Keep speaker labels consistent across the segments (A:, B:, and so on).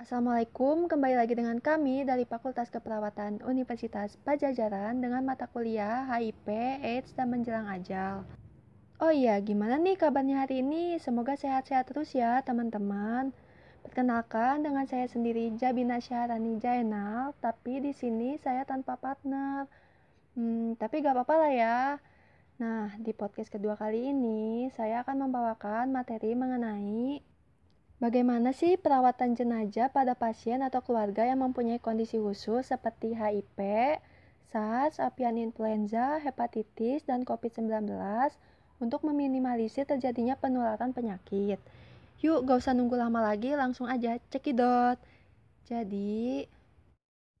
A: Assalamualaikum, kembali lagi dengan kami dari Fakultas Keperawatan Universitas Pajajaran dengan mata kuliah HIV, AIDS, dan menjelang ajal. Oh iya, gimana nih kabarnya hari ini? Semoga sehat-sehat terus ya teman-teman. Perkenalkan dengan saya sendiri Jabina Syahrani Jainal, tapi di sini saya tanpa partner. Hmm, tapi gak apa-apa lah ya. Nah, di podcast kedua kali ini saya akan membawakan materi mengenai Bagaimana sih perawatan jenazah pada pasien atau keluarga yang mempunyai kondisi khusus seperti HIV, SARS, avian influenza, hepatitis, dan COVID-19 untuk meminimalisir terjadinya penularan penyakit? Yuk, gak usah nunggu lama lagi, langsung aja cekidot. Jadi,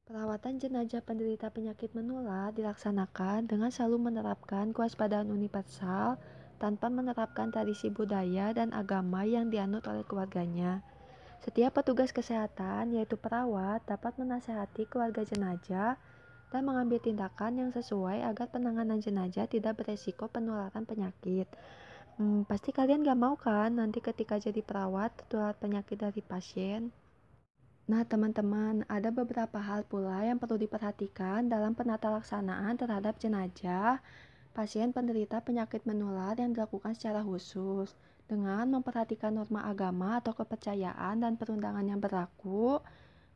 A: perawatan jenazah penderita penyakit menular dilaksanakan dengan selalu menerapkan kewaspadaan universal tanpa menerapkan tradisi budaya dan agama yang dianut oleh keluarganya. Setiap petugas kesehatan, yaitu perawat, dapat menasehati keluarga jenazah dan mengambil tindakan yang sesuai agar penanganan jenazah tidak beresiko penularan penyakit. Hmm, pasti kalian gak mau kan nanti ketika jadi perawat tertular penyakit dari pasien? Nah, teman-teman, ada beberapa hal pula yang perlu diperhatikan dalam penata laksanaan terhadap jenazah pasien penderita penyakit menular yang dilakukan secara khusus dengan memperhatikan norma agama atau kepercayaan dan perundangan yang berlaku.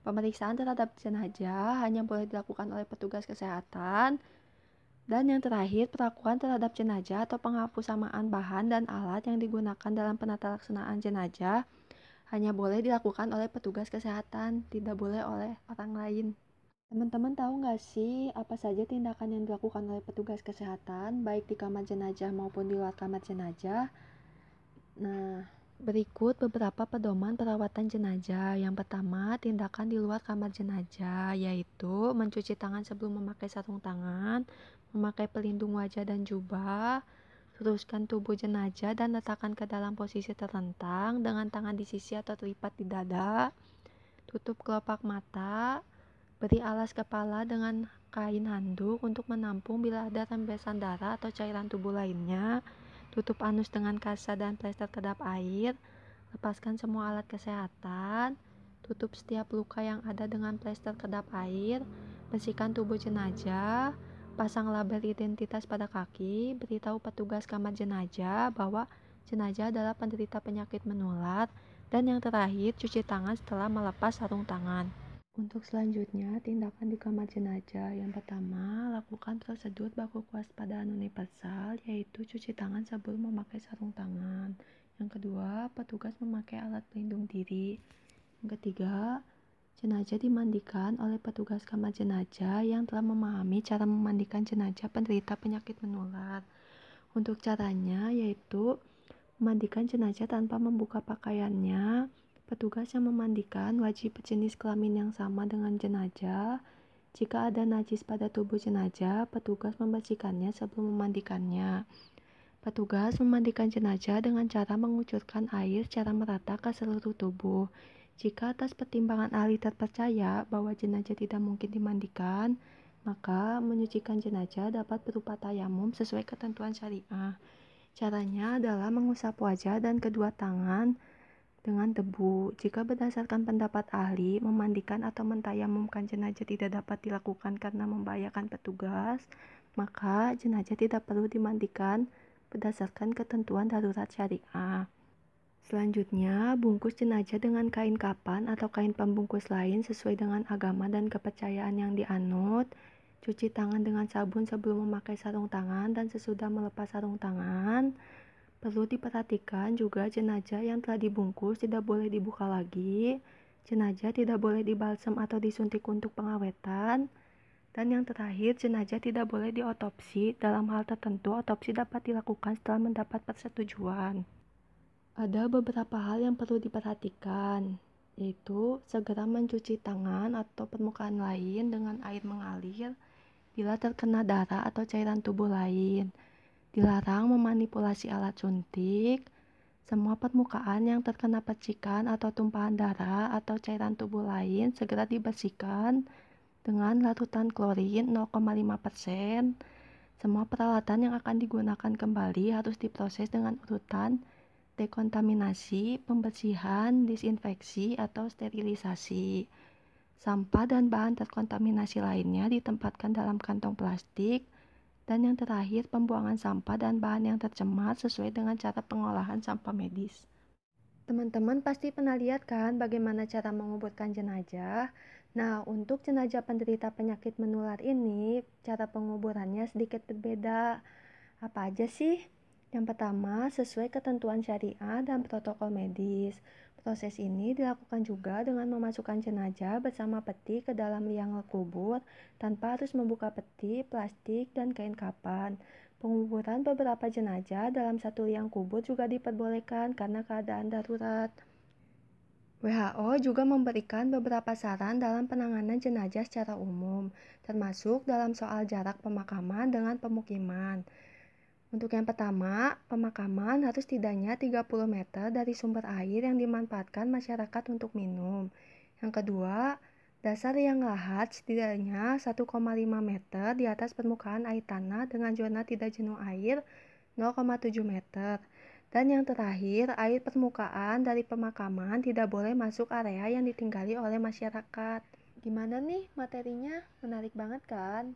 A: Pemeriksaan terhadap jenazah hanya boleh dilakukan oleh petugas kesehatan. Dan yang terakhir, perlakuan terhadap jenazah atau penghapusamaan bahan dan alat yang digunakan dalam penata laksanaan jenazah hanya boleh dilakukan oleh petugas kesehatan, tidak boleh oleh orang lain. Teman-teman tahu nggak sih apa saja tindakan yang dilakukan oleh petugas kesehatan baik di kamar jenazah maupun di luar kamar jenazah? Nah, berikut beberapa pedoman perawatan jenazah. Yang pertama, tindakan di luar kamar jenazah yaitu mencuci tangan sebelum memakai sarung tangan, memakai pelindung wajah dan jubah, teruskan tubuh jenazah dan letakkan ke dalam posisi terlentang dengan tangan di sisi atau terlipat di dada, tutup kelopak mata, Beri alas kepala dengan kain handuk untuk menampung bila ada rembesan darah atau cairan tubuh lainnya. Tutup anus dengan kasa dan plester kedap air. Lepaskan semua alat kesehatan. Tutup setiap luka yang ada dengan plester kedap air. Bersihkan tubuh jenazah. Pasang label identitas pada kaki. Beritahu petugas kamar jenazah bahwa jenazah adalah penderita penyakit menular. Dan yang terakhir, cuci tangan setelah melepas sarung tangan. Untuk selanjutnya, tindakan di kamar jenazah. Yang pertama, lakukan prosedur baku kewaspadaan universal, yaitu cuci tangan sebelum memakai sarung tangan. Yang kedua, petugas memakai alat pelindung diri. Yang ketiga, jenazah dimandikan oleh petugas kamar jenazah yang telah memahami cara memandikan jenazah penderita penyakit menular. Untuk caranya, yaitu memandikan jenazah tanpa membuka pakaiannya, Petugas yang memandikan wajib berjenis kelamin yang sama dengan jenazah. Jika ada najis pada tubuh jenazah, petugas membersihkannya sebelum memandikannya. Petugas memandikan jenazah dengan cara mengucurkan air secara merata ke seluruh tubuh. Jika atas pertimbangan ahli terpercaya bahwa jenazah tidak mungkin dimandikan, maka menyucikan jenazah dapat berupa tayamum sesuai ketentuan syariah. Caranya adalah mengusap wajah dan kedua tangan dengan debu. Jika berdasarkan pendapat ahli, memandikan atau mentayamumkan jenazah tidak dapat dilakukan karena membahayakan petugas, maka jenazah tidak perlu dimandikan berdasarkan ketentuan darurat syariah. Selanjutnya, bungkus jenazah dengan kain kapan atau kain pembungkus lain sesuai dengan agama dan kepercayaan yang dianut. Cuci tangan dengan sabun sebelum memakai sarung tangan dan sesudah melepas sarung tangan. Perlu diperhatikan juga jenazah yang telah dibungkus tidak boleh dibuka lagi. Jenazah tidak boleh dibalsem atau disuntik untuk pengawetan. Dan yang terakhir, jenazah tidak boleh diotopsi. Dalam hal tertentu, otopsi dapat dilakukan setelah mendapat persetujuan. Ada beberapa hal yang perlu diperhatikan, yaitu segera mencuci tangan atau permukaan lain dengan air mengalir bila terkena darah atau cairan tubuh lain Dilarang memanipulasi alat suntik. Semua permukaan yang terkena percikan atau tumpahan darah atau cairan tubuh lain segera dibersihkan dengan larutan klorin 0,5%. Semua peralatan yang akan digunakan kembali harus diproses dengan urutan dekontaminasi, pembersihan, disinfeksi, atau sterilisasi. Sampah dan bahan terkontaminasi lainnya ditempatkan dalam kantong plastik. Dan yang terakhir, pembuangan sampah dan bahan yang tercemar sesuai dengan cara pengolahan sampah medis. Teman-teman pasti pernah lihat kan bagaimana cara menguburkan jenazah? Nah, untuk jenazah penderita penyakit menular ini, cara penguburannya sedikit berbeda. Apa aja sih? Yang pertama, sesuai ketentuan syariah dan protokol medis. Proses ini dilakukan juga dengan memasukkan jenazah bersama peti ke dalam liang kubur tanpa harus membuka peti, plastik, dan kain kapan. Penguburan beberapa jenazah dalam satu liang kubur juga diperbolehkan karena keadaan darurat. WHO juga memberikan beberapa saran dalam penanganan jenazah secara umum, termasuk dalam soal jarak pemakaman dengan pemukiman. Untuk yang pertama, pemakaman harus tidaknya 30 meter dari sumber air yang dimanfaatkan masyarakat untuk minum. Yang kedua, dasar yang lahat setidaknya 1,5 meter di atas permukaan air tanah dengan zona tidak jenuh air 0,7 meter. Dan yang terakhir, air permukaan dari pemakaman tidak boleh masuk area yang ditinggali oleh masyarakat. Gimana nih materinya? Menarik banget kan?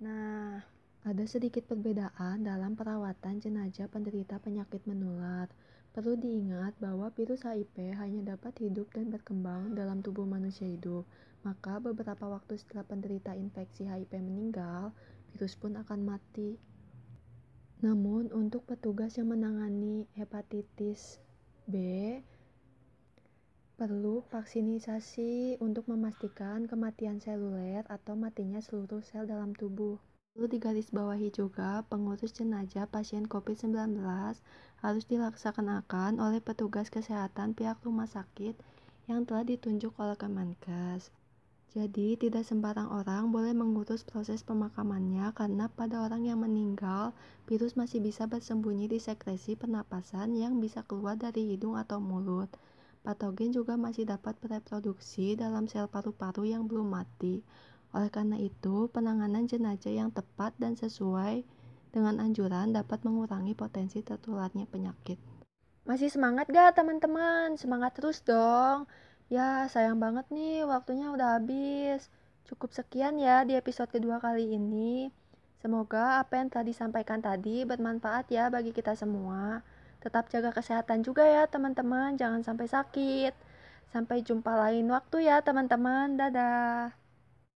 A: Nah, ada sedikit perbedaan dalam perawatan jenazah penderita penyakit menular. Perlu diingat bahwa virus HIV hanya dapat hidup dan berkembang dalam tubuh manusia hidup. Maka beberapa waktu setelah penderita infeksi HIV meninggal, virus pun akan mati. Namun untuk petugas yang menangani hepatitis B, perlu vaksinisasi untuk memastikan kematian seluler atau matinya seluruh sel dalam tubuh. Perlu digarisbawahi juga, pengurus jenazah pasien COVID-19 harus dilaksanakan oleh petugas kesehatan pihak rumah sakit yang telah ditunjuk oleh Kemenkes. Jadi, tidak sembarang orang boleh mengurus proses pemakamannya karena pada orang yang meninggal, virus masih bisa bersembunyi di sekresi pernapasan yang bisa keluar dari hidung atau mulut. Patogen juga masih dapat bereproduksi dalam sel paru-paru yang belum mati. Oleh karena itu, penanganan jenazah yang tepat dan sesuai dengan anjuran dapat mengurangi potensi tertularnya penyakit. Masih semangat gak teman-teman? Semangat terus dong. Ya, sayang banget nih waktunya udah habis. Cukup sekian ya di episode kedua kali ini. Semoga apa yang telah disampaikan tadi bermanfaat ya bagi kita semua. Tetap jaga kesehatan juga ya teman-teman, jangan sampai sakit. Sampai jumpa lain waktu ya teman-teman. Dadah.